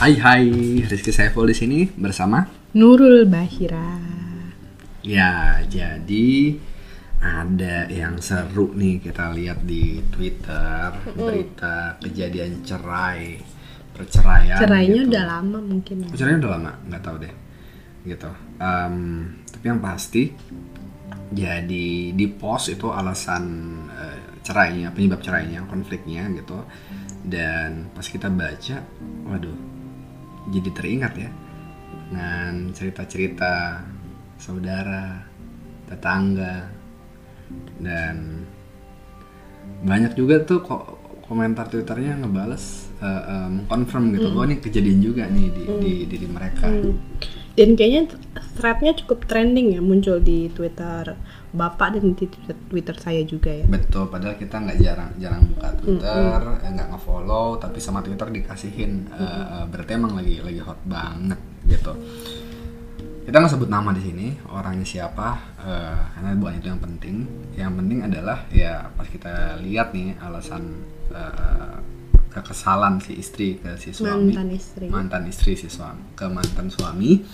Hai hai, Rizky Saiful di sini bersama. Nurul Bahira. Ya, jadi ada yang seru nih kita lihat di Twitter berita kejadian cerai perceraian. Cerainya gitu. udah lama mungkin ya. Perceraian udah lama, nggak tahu deh. Gitu. Em, tapi yang pasti jadi di post itu alasan eh, cerainya, penyebab cerainya, konfliknya gitu. Dan pas kita baca, waduh, jadi teringat ya dengan cerita-cerita saudara, tetangga, dan banyak juga tuh kok komentar twitternya ngebales mengkonfirm gitu bahwa ini kejadian juga nih di, di diri mereka. Dan kayaknya threadnya cukup trending ya muncul di Twitter Bapak dan di Twitter, saya juga ya. Betul, padahal kita nggak jarang jarang buka Twitter, eh, nggak nge-follow, tapi sama Twitter dikasihin. eh, eh, berarti emang lagi lagi hot banget gitu. Kita nggak sebut nama di sini, orangnya siapa, eh, karena bukan itu yang penting. Yang penting adalah ya pas kita lihat nih alasan eh, kekesalan si istri ke si suami, Mantan istri. mantan istri si suami ke mantan suami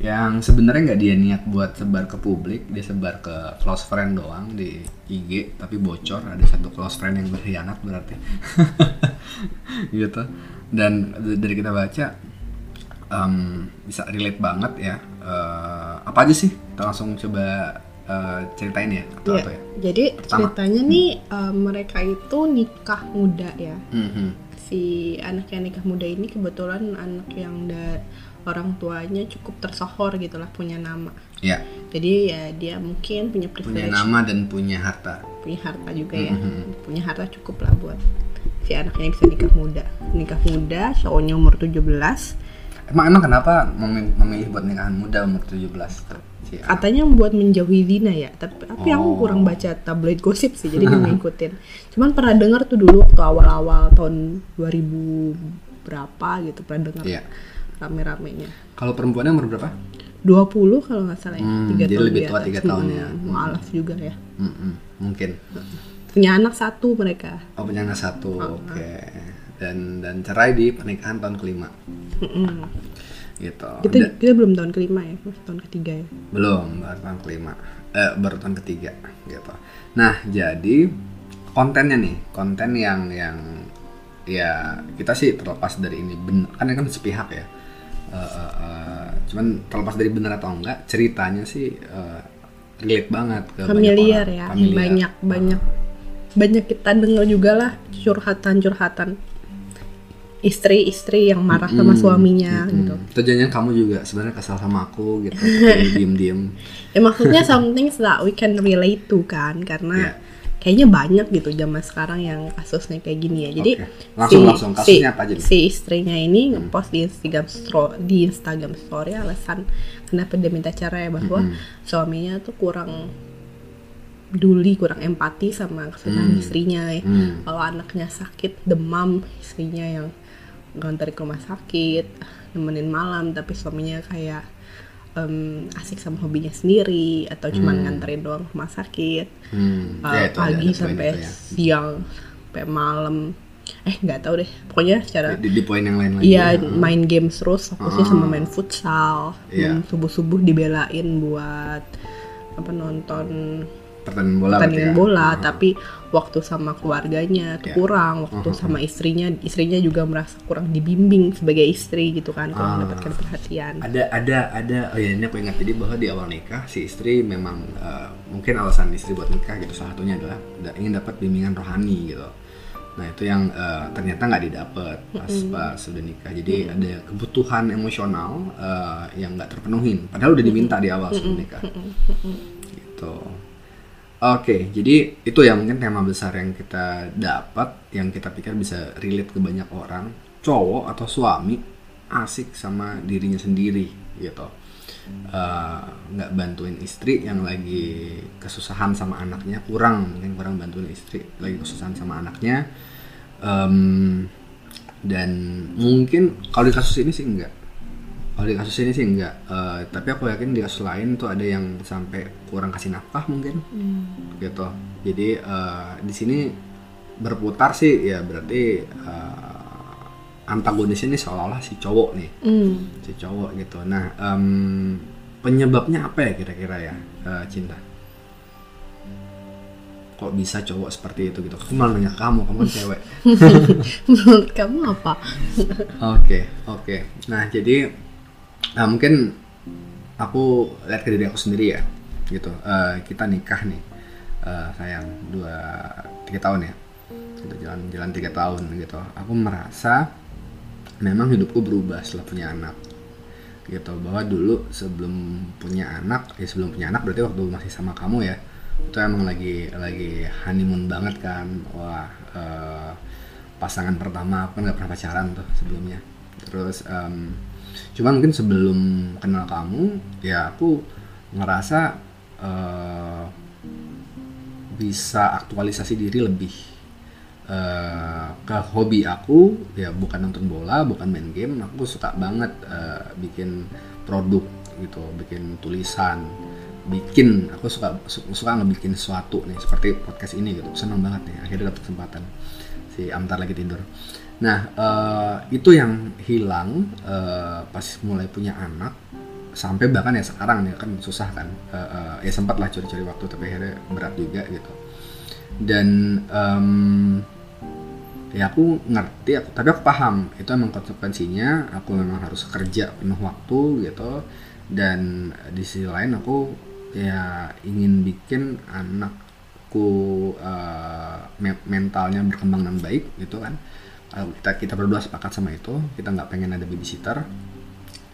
yang sebenarnya nggak dia niat buat sebar ke publik dia sebar ke close friend doang di IG tapi bocor ada satu close friend yang berkhianat berarti gitu dan dari kita baca em, bisa relate banget ya Eh, apa aja sih kita langsung coba eh, ceritain ya atau Iya. atau ya Jadi Pertama. ceritanya nih eh, mereka itu nikah muda ya. Mhm. Si anak yang nikah muda ini kebetulan anak yang da- orang tuanya cukup tersohor gitu lah punya nama. ya Jadi ya dia mungkin punya punya privilege, nama dan punya harta punya harta juga ya. Mhm. Punya harta cukup lah buat si anaknya bisa nikah muda. Nikah muda, cowoknya umur 17 emang emang kenapa memilih, buat nikahan muda umur 17 tuh si anak? katanya buat menjauhi zina ya tapi tapi Oh. aku kurang baca tabloid gosip sih jadi nggak ngikutin cuman pernah dengar tuh dulu waktu awal-awal tahun 2000 berapa gitu pernah dengar Iya. Rame-ramenya. Kalau perempuannya umur berapa? 20 kalau nggak salah ya Hmm, tiga jadi tahun lebih tua atas. tiga tahun ya. Hmm, mualaf juga ya. Mm-mm, mungkin. Punya anak satu mereka. Oh punya anak satu oke. Dan dan cerai di pernikahan tahun kelima. Mm-mm. gitu. Kita Da- kita belum tahun kelima ya tahun ketiga ya. Belum baru tahun kelima. Eh, baru tahun ketiga gitu. Nah jadi kontennya nih konten yang yang ya kita sih terlepas dari ini. Benar kan ini kan sepihak ya Eh, eh, eh, cuman terlepas dari benar atau enggak ceritanya sih eh, relate banget ke banyak familiar orang. ya Familiar. banyak banyak banyak kita dengar juga lah curhatan-curhatan istri-istri yang marah sama suaminya gitu. Hmm. Itu jangan kamu juga sebenarnya kesal sama aku gitu, diem-diem. Ya maksudnya something that we can relate to kan karena Iya. kayaknya banyak gitu zaman sekarang yang kasusnya kayak gini ya. Jadi Oke. Langsung- langsung. Kasusnya apa aja nih? Si istrinya ini ngepost di Instagram stro- di Instagram story alasan kenapa dia minta cerai bahwa suaminya tuh kurang peduli, kurang empati sama kesusahan istrinya. ya. Hmm. Kalau anaknya sakit, demam, istrinya yang nganter ke rumah sakit, nemenin malam, tapi suaminya kayak em, asik sama hobinya sendiri atau cuman nganterin doang rumah sakit Hmm. uh, Ya, itu pagi sampai itu ya. siang sampai malam eh nggak tahu deh pokoknya secara Di, di poin yang lain lagi. Iya ya. main games terus fokusnya sama main futsal Iya. subuh subuh dibelain buat apa nonton Pertandingan bola. pertandingan ya? bola tapi waktu sama keluarganya tuh Iya. kurang waktu sama istrinya istrinya juga merasa kurang dibimbing sebagai istri gitu kan kurang Ah. mendapatkan perhatian Ada ada ada oh ya ini aku ingat jadi bahwa di awal nikah si istri memang eh, mungkin alasan istri buat nikah gitu salah satunya adalah da- ingin dapat bimbingan rohani gitu. Nah itu yang eh, ternyata nggak didapat pas pas sudah nikah. Jadi ada kebutuhan emosional eh, yang nggak terpenuhin. Padahal udah diminta di awal sebelum nikah. Gitu. Oke, jadi itu ya mungkin tema besar yang kita dapat, yang kita pikir bisa relate ke banyak orang, cowok atau suami asik sama dirinya sendiri gitu, Eh, nggak bantuin istri yang lagi kesusahan sama anaknya, kurang mungkin kurang bantuin istri lagi kesusahan sama anaknya, Em, dan mungkin kalau di kasus ini sih enggak, kalau di kasus ini sih enggak, Eh, tapi aku yakin di kasus lain tuh ada yang sampai kurang kasih nafkah mungkin. Gitu. Jadi eh, di sini berputar sih. Ya berarti eh, antagonisnya ini seolah-olah si cowok nih. Hmm. si cowok gitu. Nah em, penyebabnya apa ya kira-kira ya eh, cinta? Kok bisa cowok seperti itu gitu? Aku malah nanya kamu kamu kan cewek. Menurut kamu apa? Oke, oke. Nah, jadi nah, mungkin aku lihat ke diri aku sendiri ya, gitu. Eh, kita nikah nih, eh, sayang dua tiga tahun ya, gitu jalan jalan tiga tahun gitu. Aku merasa memang hidupku berubah setelah punya anak, gitu. Bahwa dulu sebelum punya anak, ya sebelum punya anak berarti waktu masih sama kamu ya, itu emang lagi lagi honeymoon banget kan, wah. eh, pasangan pertama aku kan nggak pernah pacaran tuh sebelumnya terus em, cuman mungkin sebelum kenal kamu ya aku ngerasa eh, bisa aktualisasi diri lebih eh, ke hobi aku. Ya bukan nonton bola bukan main game. Aku suka banget eh, bikin produk gitu bikin tulisan bikin aku suka su- suka ngebikin sesuatu nih seperti podcast ini gitu. Seneng banget nih akhirnya dapat kesempatan si Amtar lagi tidur. Nah eh, itu yang hilang eh, pas mulai punya anak sampai bahkan ya sekarang nih kan susah kan Eh, eh, ya sempat lah curi-curi waktu tapi akhirnya berat juga gitu. Dan em, ya aku ngerti aku, tapi aku paham itu emang konsekuensinya aku memang harus kerja penuh waktu gitu. Dan di sisi lain aku ya ingin bikin anakku eh, me- mentalnya berkembang dengan baik gitu kan. Kalau kita kita berdua sepakat sama itu kita nggak pengen ada babysitter.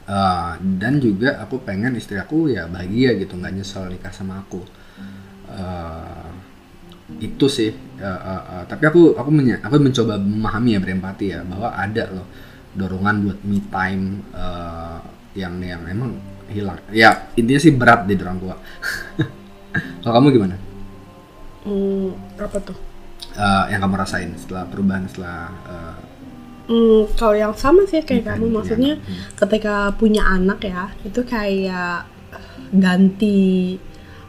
Eh, dan juga aku pengen istri aku ya bahagia gitu nggak nyesel nikah sama aku. Eh, itu sih. Eh, eh, eh, tapi aku aku menya- aku mencoba memahami ya berempati ya bahwa ada loh dorongan buat me time eh, yang yang emang hilang. Ya intinya sih berat di orang tua. Kalau kamu gimana Hmm, apa tuh? Eh, yang kamu rasain setelah perubahan setelah eh, Hmm, kalau yang sama sih kayak Nikah, kamu, punya maksudnya. Hmm. ketika punya anak ya, itu kayak ganti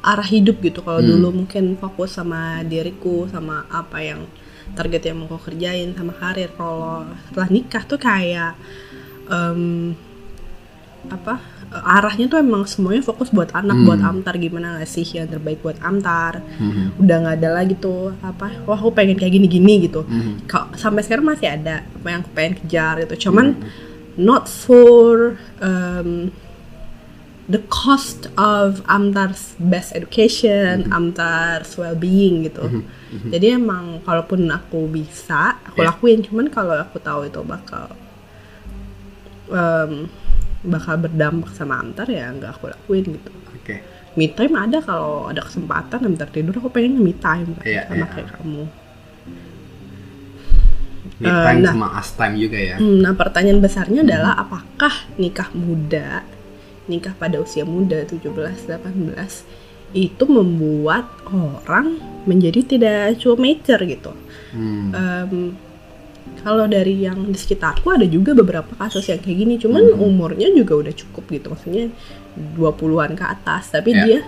arah hidup gitu. Kalau Hmm. dulu mungkin fokus sama diriku, sama apa yang target yang mau aku kerjain, sama karir. Kalau setelah nikah tuh kayak em, apa arahnya tuh emang semuanya fokus buat anak, Hmm. buat Amtar gimana nggak sih yang terbaik buat Amtar. hmm, Udah nggak ada lagi tuh apa, wah aku pengen kayak gini-gini gitu hmm, Ka- sampai sekarang masih ada apa yang aku pengen kejar gitu cuman not for um, the cost of Amtar's best education, Amtar's well-being gitu. Jadi emang kalaupun aku bisa, aku Yeah. lakuin. Cuman kalau aku tahu itu bakal um, bakal berdampak sama Amtar ya nggak aku lakuin gitu. oke Me time ada kalau ada kesempatan Amtar tidur aku pengen me time kan, sama iya. kayak kamu. me Eh, time nah. sama us time juga ya Hmm, Nah, pertanyaan besarnya adalah apakah nikah muda, nikah pada usia muda 17-18 itu membuat orang menjadi tidak cukup mature gitu. Hmm. Em, kalau dari yang di sekitarku ada juga beberapa kasus yang kayak gini, cuman Hmm. umurnya juga udah cukup gitu, maksudnya 20-an ke atas, tapi Ya. dia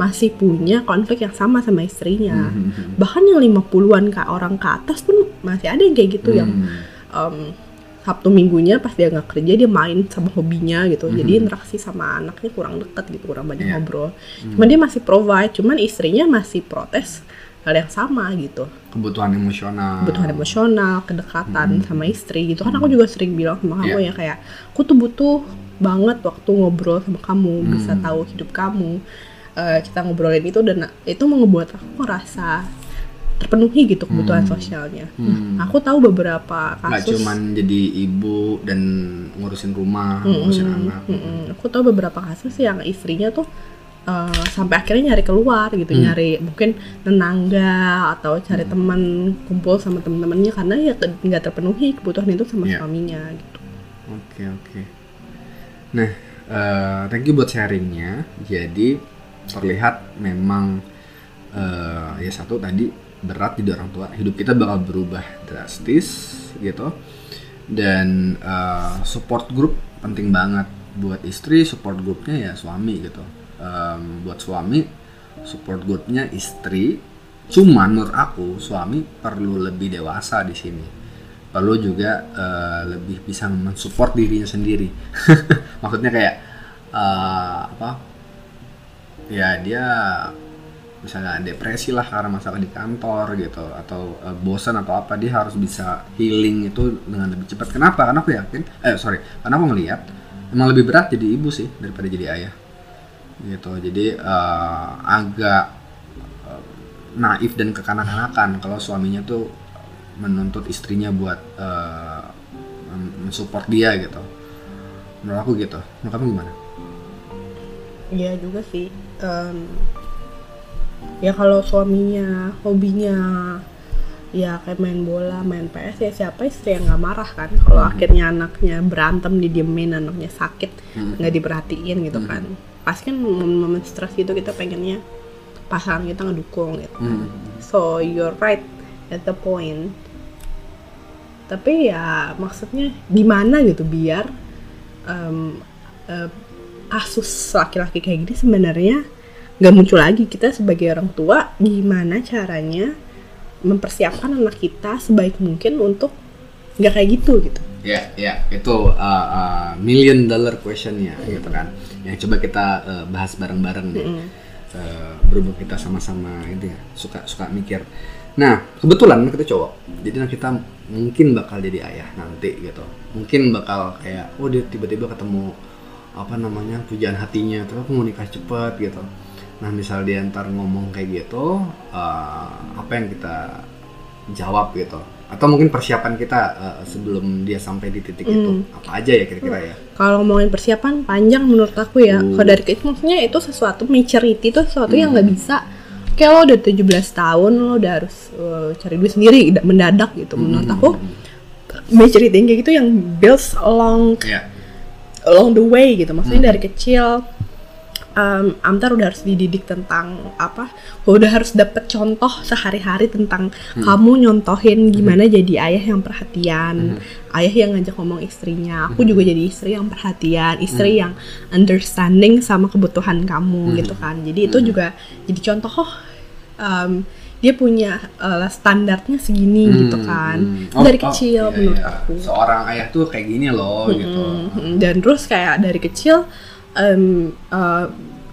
masih punya konflik yang sama sama istrinya. Hmm, hmm, hmm. Bahkan yang 50-an ke orang ke atas pun masih ada yang kayak gitu yang Hmm. um, Sabtu minggunya pas dia nggak kerja dia main sama hobinya gitu jadi Mhm. interaksi sama anaknya kurang deket gitu kurang banyak Iya. ngobrol cuman dia masih provide cuman istrinya masih protes hal yang sama gitu kebutuhan emosional kebutuhan emosional kedekatan Mhm. sama istri gitu kan aku juga sering bilang sama kamu Iya. ya kayak aku tuh butuh banget waktu ngobrol sama kamu bisa Hmm. tahu hidup kamu Eh, kita ngobrolin itu dan itu membuat aku ngerasa terpenuhi gitu kebutuhan Hmm. sosialnya Hmm. Nah, aku tahu beberapa kasus cuman jadi ibu dan ngurusin rumah ngurusin anak Mm-mm. Aku tahu beberapa kasus yang istrinya tuh eh, sampai akhirnya nyari keluar gitu, Hmm. nyari mungkin tetangga atau cari teman kumpul sama temen-temennya karena ya nggak terpenuhi kebutuhan itu sama Iya. suaminya gitu. Oke oke. Nah, eh, thank you buat sharingnya. Jadi terlihat memang eh, ya satu tadi berat di orang tua. Hidup kita bakal berubah drastis gitu. Dan eh, support group penting banget buat istri. Support groupnya ya suami gitu. Em, buat suami support groupnya istri. Cuman menurut aku suami perlu lebih dewasa di sini. Perlu juga eh, lebih bisa mensupport dirinya sendiri. Maksudnya kayak eh, apa? Ya dia misalnya depresi lah karena masalah di kantor gitu atau eh, bosan atau apa dia harus bisa healing itu dengan lebih cepat. Kenapa? Karena aku yakin eh sorry karena aku ngelihat emang lebih berat jadi ibu sih daripada jadi ayah gitu. Jadi eh, agak eh, naif dan kekanak-kanakan kalau suaminya tuh menuntut istrinya buat men- mensupport dia gitu. Menurut aku gitu. Menurut kamu gimana? Iya juga sih. Em, ya kalau suaminya hobinya ya kayak main bola, main PS ya siapa istri yang nggak marah kan? Kalau akhirnya anaknya berantem didiemin, anaknya sakit nggak diperhatiin gitu kan. Pasti kan momen-momen stres gitu kita pengennya pasangan kita ngedukung gitu. Hmm. So you're right at the point. Tapi ya maksudnya gimana gitu biar em, eh, kasus laki-laki kayak gini sebenarnya nggak muncul lagi kita sebagai orang tua gimana caranya mempersiapkan anak kita sebaik mungkin untuk nggak kayak gitu gitu. Ya, ya itu uh, uh, million dollar questionnya gitu kan. Yang coba kita uh, bahas bareng-bareng nih. Uh, berhubung kita sama-sama itu ya suka suka mikir. Nah kebetulan kita cowok, jadi kita mungkin bakal jadi ayah nanti gitu. Mungkin bakal kayak oh dia tiba-tiba ketemu apa namanya pujaan hatinya, terus aku mau nikah cepet gitu. Nah misal dia ntar ngomong kayak gitu, uh, apa yang kita jawab gitu atau mungkin persiapan kita uh, sebelum dia sampai di titik itu apa aja ya kira-kira ya Kalau ngomongin persiapan panjang menurut aku ya. Hmm. Kalau dari kecil maksudnya itu sesuatu maturity itu sesuatu yang nggak bisa. Kayak lo udah 17 tahun lo udah harus uh, cari duit sendiri mendadak gitu. Menurut aku maturity yang kayak gitu yang builds along ya along the way gitu. Maksudnya dari kecil um, Amtar udah harus dididik tentang apa? Udah harus dapet contoh sehari-hari tentang kamu nyontohin gimana jadi ayah yang perhatian, ayah yang ngajak ngomong istrinya. Aku juga jadi istri yang perhatian, istri yang understanding sama kebutuhan kamu gitu kan. Jadi itu juga jadi contoh oh um, dia punya uh, standarnya segini gitu kan. Hmm. Oh, dari oh, kecil iya, menurut iya. aku. seorang ayah tuh kayak gini loh gitu Mm, dan terus kayak dari kecil em, eh,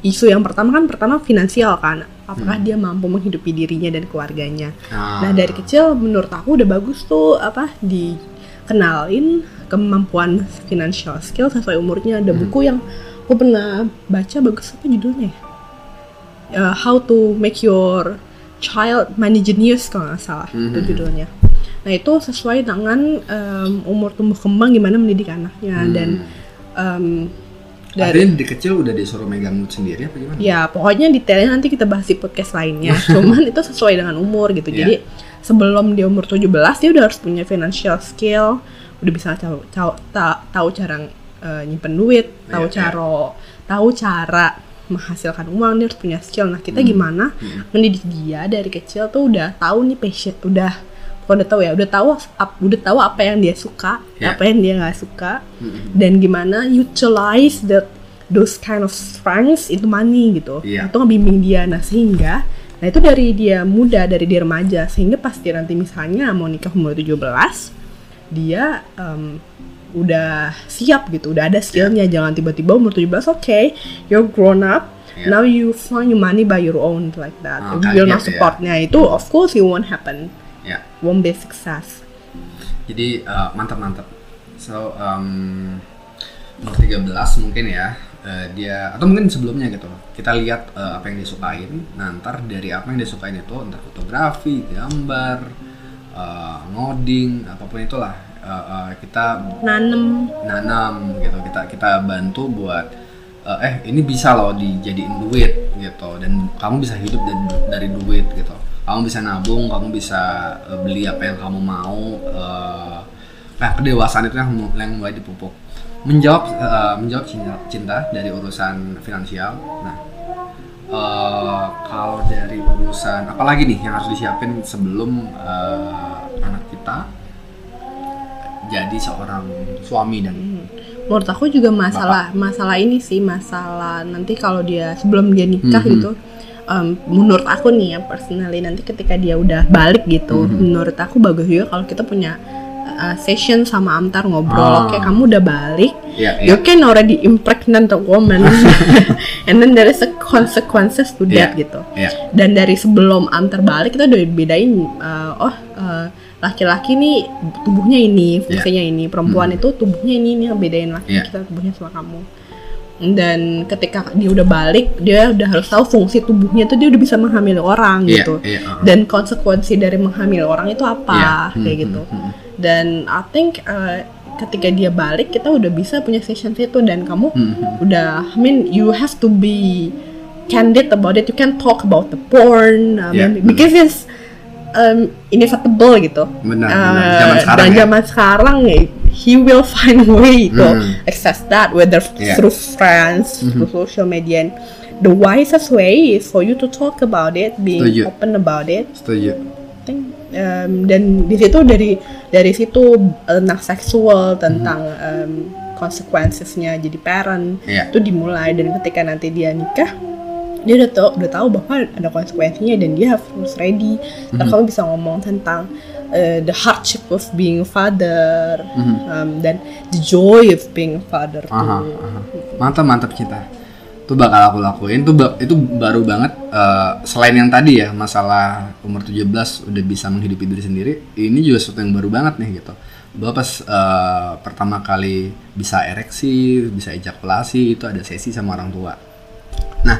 isu yang pertama kan pertama finansial kan. Apakah dia mampu menghidupi dirinya dan keluarganya? Nah, nah dari kecil menurut aku udah bagus tuh apa dikenalin kemampuan financial skill sesuai umurnya. Ada buku yang aku pernah baca bagus apa judulnya ya? Eh, how to make your child money genius kalau nggak salah itu judulnya. Nah itu sesuai dengan em, umur tumbuh kembang gimana mendidik anaknya. Dan em, dari Artinya dari kecil udah disuruh megang duit sendiri apa gimana? ya pokoknya detailnya nanti kita bahas di podcast lainnya cuman itu sesuai dengan umur gitu Iya. jadi sebelum dia umur 17 dia udah harus punya financial skill udah bisa tahu tahu, ta- tahu cara eh, nyimpen duit tahu Iya, iya. cara tahu cara menghasilkan uang dia harus punya skill nah Hmm. kita gimana mendidik dia dari kecil tuh udah tahu nih passion udah bukan udah tahu ya udah tahu ap- udah tahu apa yang dia suka Iya. apa yang dia nggak suka. Dan gimana utilize that those kind of strengths itu money gitu. Iya. itu ngebimbing dia. Nah sehingga nah itu dari dia muda dari dia remaja. Sehingga pasti nanti misalnya mau nikah umur 17 dia em, udah siap gitu. Udah ada skillnya. Jangan tiba-tiba umur 17 oke you're grown up. Iya. now you find your money by your own like that. Ah, you're not kaget ya. supportnya. Itu of course it won't happen Ya, won't be success jadi uh, mantap-mantap. So, um, umur 13 mungkin ya, uh, dia atau mungkin sebelumnya gitu. Kita lihat uh, apa yang disukain. Nah, ntar dari apa yang disukain itu, entah fotografi, gambar, uh, ngoding, apa pun itulah. uh, uh, kita nanem nanam gitu kita kita bantu buat eh, eh ini bisa loh dijadiin duit gitu dan kamu bisa hidup dari, dari duit gitu kamu bisa nabung kamu bisa eh, beli apa yang kamu mau eh, nah kedewasaan itu yang, mu- yang mulai dipupuk. Menjawab eh, menjawab cinta, cinta dari urusan finansial. Nah kalau dari urusan apalagi nih yang harus disiapin sebelum anak kita jadi seorang suami dan menurut aku juga masalah masalah ini sih masalah nanti kalau dia sebelum dia nikah Mhm. gitu em, menurut aku nih ya personally nanti ketika dia udah balik gitu Mhm. menurut aku bagus juga kalau kita punya uh, session sama Amtar ngobrol, Ah. oke kamu udah balik, Iya, you iya. can already impregnate a woman, and then there is a consequences to that Iya. gitu. Iya. Dan dari sebelum Amtar balik kita udah bedain, uh, oh uh, laki-laki nih tubuhnya ini, fungsinya ini, perempuan itu tubuhnya ini, ini bedain laki Iya. kita tubuhnya sama kamu. Dan ketika dia udah balik, dia udah harus tahu fungsi tubuhnya tuh dia udah bisa menghamili orang Iya, gitu. iya, uh-uh. Dan konsekuensi dari menghamili orang itu apa Iya, kayak hmm, gitu. hmm, hmm. Dan I think uh, ketika dia balik kita udah bisa punya session itu dan kamu Hmm, hmm. udah I mean you have to be candid about it. You can talk about the porn I Yeah, mean, because it's um, inevitable gitu. Benar, Uh, benar. Zaman sekarang dan ya. zaman sekarang eh, he will find a way to Hmm. access that whether Yeah. through friends, through social media. And the wisest way is for you to talk about it, being Setuju. open about it. Setuju. Think, um, dan di situ dari dari situ uh, tentang seksual tentang um, consequences-nya jadi parent Iya. itu dimulai dan ketika nanti dia nikah dia udah tahu udah tahu bahwa ada konsekuensinya dan dia harus ready Ntar kamu bisa ngomong tentang uh, the hardship of being a father um, dan the joy of being a father Aha, tuh. aha. Mantap, mantap cinta. Itu bakal aku lakuin. Itu itu baru banget eh, selain yang tadi ya, masalah umur 17 udah bisa menghidupi diri sendiri. Ini juga sesuatu yang baru banget nih gitu. Bahwa pas eh, pertama kali bisa ereksi, bisa ejakulasi itu ada sesi sama orang tua. Nah,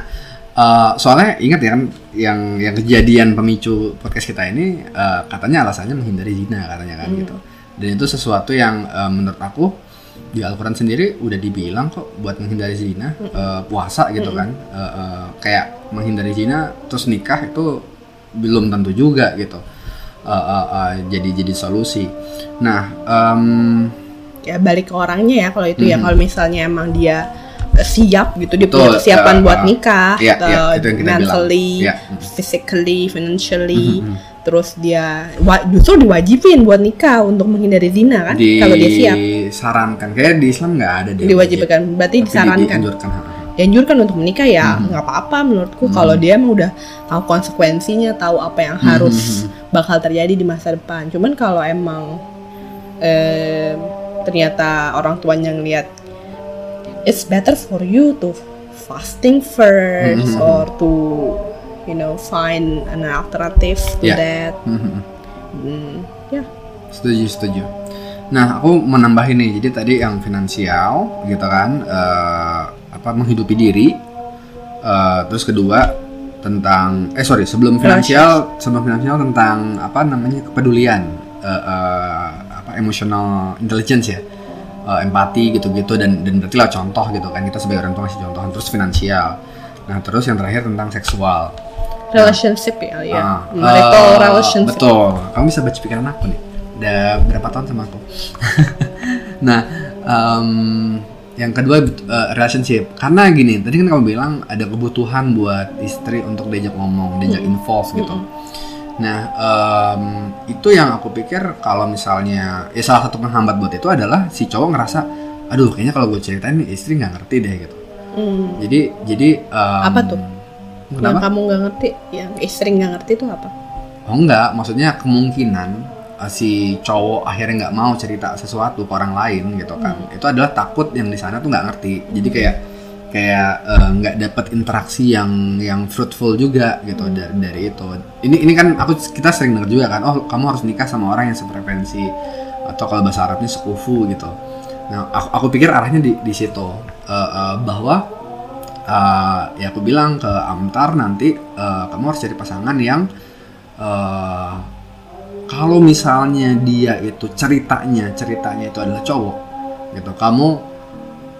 eh, soalnya ingat ya kan yang yang kejadian pemicu podcast kita ini eh, katanya alasannya menghindari zina katanya kan gitu. Dan itu sesuatu yang eh, menurut aku di Al-Quran sendiri udah dibilang kok buat menghindari zina eh, puasa gitu kan Eh, eh, kayak menghindari zina terus nikah itu belum tentu juga gitu Eh, eh, eh, jadi jadi solusi. Nah, em, ya balik ke orangnya ya kalau itu ya Mhm. kalau misalnya emang dia siap gitu dia punya kesiapan uh, buat uh, nikah iya, atau iya, itu yang kita mentally Iya. physically financially. Mhm. terus dia justru diwajibin buat nikah untuk menghindari zina kan kalau dia siap. disarankan kayak di Islam nggak ada deh. Diwajibkan. Berarti Tapi di- disarankan. dianjurkan, dianjurkan untuk menikah ya Mhm. nggak apa-apa menurutku. Kalau dia emang udah tahu konsekuensinya tahu apa yang harus bakal terjadi di masa depan. Cuman kalau emang em, ternyata orang tuanya ngeliat it's better for you to fasting first Mhm. or to you know find an alternative to Yeah. that Mhm. Hmm, ya Setuju, setuju. Nah, aku mau nambahin nih. Jadi tadi yang finansial, gitu kan, eh, apa menghidupi diri. Eh, terus kedua tentang, eh sorry, sebelum finansial, sebelum finansial tentang apa namanya kepedulian, eh, eh, apa emotional intelligence ya, Eh, empati gitu-gitu dan dan berarti lah contoh gitu kan kita sebagai orang tua ngasih contoh. Terus finansial. Nah, terus yang terakhir tentang seksual. relationship ya ya Ah, marital eh, relationship Betul. Kamu bisa baca pikiran aku nih. Udah berapa tahun sama aku. nah, em, yang kedua eh, relationship. Karena gini, tadi kan kamu bilang ada kebutuhan buat istri untuk diajak ngomong, diajak involve gitu. Nah, em, itu yang aku pikir kalau misalnya ya salah satu penghambat buat itu adalah si cowok ngerasa, aduh kayaknya kalau gue ceritain istri nggak ngerti deh gitu. Hmm. Jadi jadi em, Apa tuh? yang Kenapa? kamu nggak ngerti yang istri nggak ngerti itu apa Oh enggak, maksudnya kemungkinan uh, si cowok akhirnya nggak mau cerita sesuatu ke orang lain gitu kan. Itu adalah takut yang di sana tuh nggak ngerti. Jadi kayak kayak uh, nggak dapat interaksi yang yang fruitful juga gitu dari dari itu. Ini ini kan aku kita sering dengar juga kan, oh kamu harus nikah sama orang yang sefrekuensi atau kalau bahasa Arabnya sekufu gitu. Nah, aku, aku pikir arahnya di di situ Uh, uh, bahwa uh, ya aku bilang ke Amtar nanti uh, kamu harus cari pasangan yang eh kalau misalnya dia itu ceritanya ceritanya itu adalah cowok gitu kamu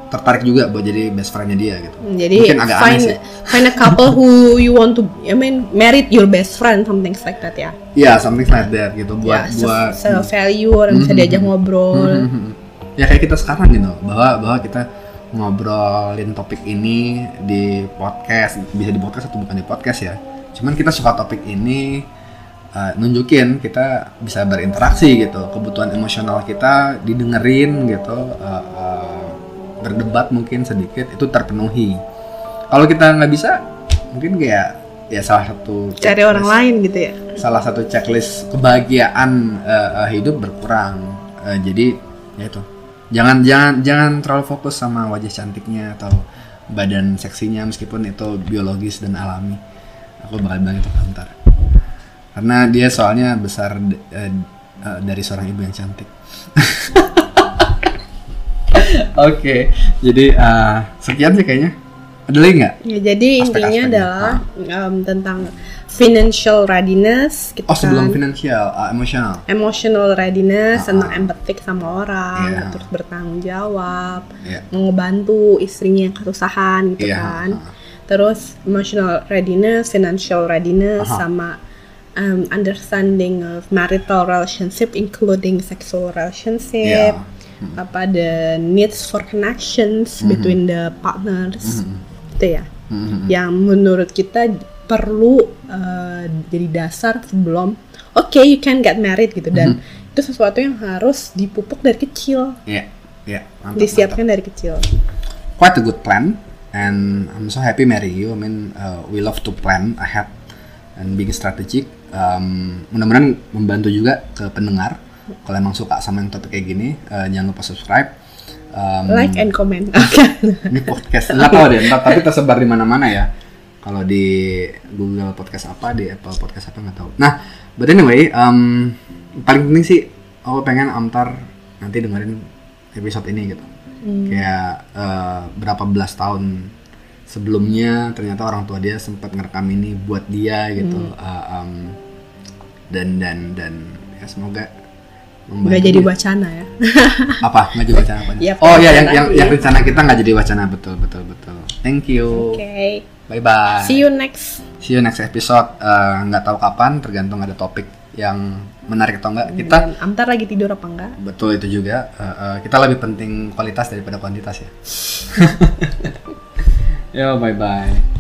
tertarik juga buat jadi best friendnya dia gitu. Hmm, jadi mungkin agak aneh find sih. find a couple who you want to I mean married your best friend something like that ya. Ya something like that gitu. Buat ya buat se, value orang bisa Mhm. diajak ngobrol. Mhm. ya kayak kita sekarang gitu. Bahwa bahwa kita ngobrolin topik ini di podcast bisa di podcast atau bukan di podcast ya. Cuman kita suka topik ini uh, nunjukin kita bisa berinteraksi gitu. Kebutuhan emosional kita didengerin gitu. Uh, uh, berdebat mungkin sedikit itu terpenuhi. Kalau kita nggak bisa mungkin kayak ya salah satu cari orang checklist- lain gitu ya? Salah satu checklist kebahagiaan uh, uh, hidup berkurang. Eh, jadi ya itu. Jangan jangan jangan terlalu fokus sama wajah cantiknya atau badan seksinya meskipun itu biologis dan alami. Aku bakal bilang itu ke Amtar karena dia soalnya besar eh, eh, dari seorang ibu yang cantik oke jadi eh, sekian sih kayaknya ada lagi nggak Ya, jadi intinya Aspek-aspeknya. adalah um, tentang financial readiness, kita oh sebelum kan, finansial ah, emosional emotional readiness, Ah, tentang ah. empatik sama orang, Iya. terus bertanggung jawab, Iya. ngebantu istrinya yang kesusahan gitu Iya, kan. ah. Terus emotional readiness, financial readiness, Aha. sama um, understanding of marital relationship, including sexual relationship, Iya. apa the needs for connections Mhm. between the partners, gitu ya. Mhm. Yang menurut kita perlu uh, jadi dasar sebelum oke you can get married gitu dan Mhm. itu sesuatu yang harus dipupuk dari kecil, iya, mantap, disiapkan dari kecil. mantap. Quite a good plan, and I'm so happy marrying you. I mean, uh, we love to plan ahead and being strategic. Um, mudah-mudahan membantu juga ke pendengar. Kalau emang suka sama yang topik kayak gini, uh, jangan lupa subscribe. Um, Like and comment. Ini podcast nggak tahu deh, ntar, tapi tersebar di mana-mana ya. Kalau di Google Podcast apa, di Apple Podcast apa nggak tahu. Nah, but anyway, um, paling penting sih, aku pengen Amtar nanti dengerin episode ini gitu. Kayak eh, berapa belas tahun sebelumnya ternyata orang tua dia sempat ngerekam ini buat dia gitu. Uh, um, dan dan dan ya semoga Nggak jadi wacana ya. apa? Nggak jadi wacana apa? Ya, oh ya yang yang, yang rencana kita nggak jadi wacana. Betul betul betul. Thank you. Oke. bye bye See you next. see you next episode. Eh, nggak tahu kapan tergantung ada topik yang menarik atau enggak kita Dan Amtar lagi tidur apa enggak? betul itu juga. Eh, eh, kita lebih penting kualitas daripada kuantitas ya. Yo bye bye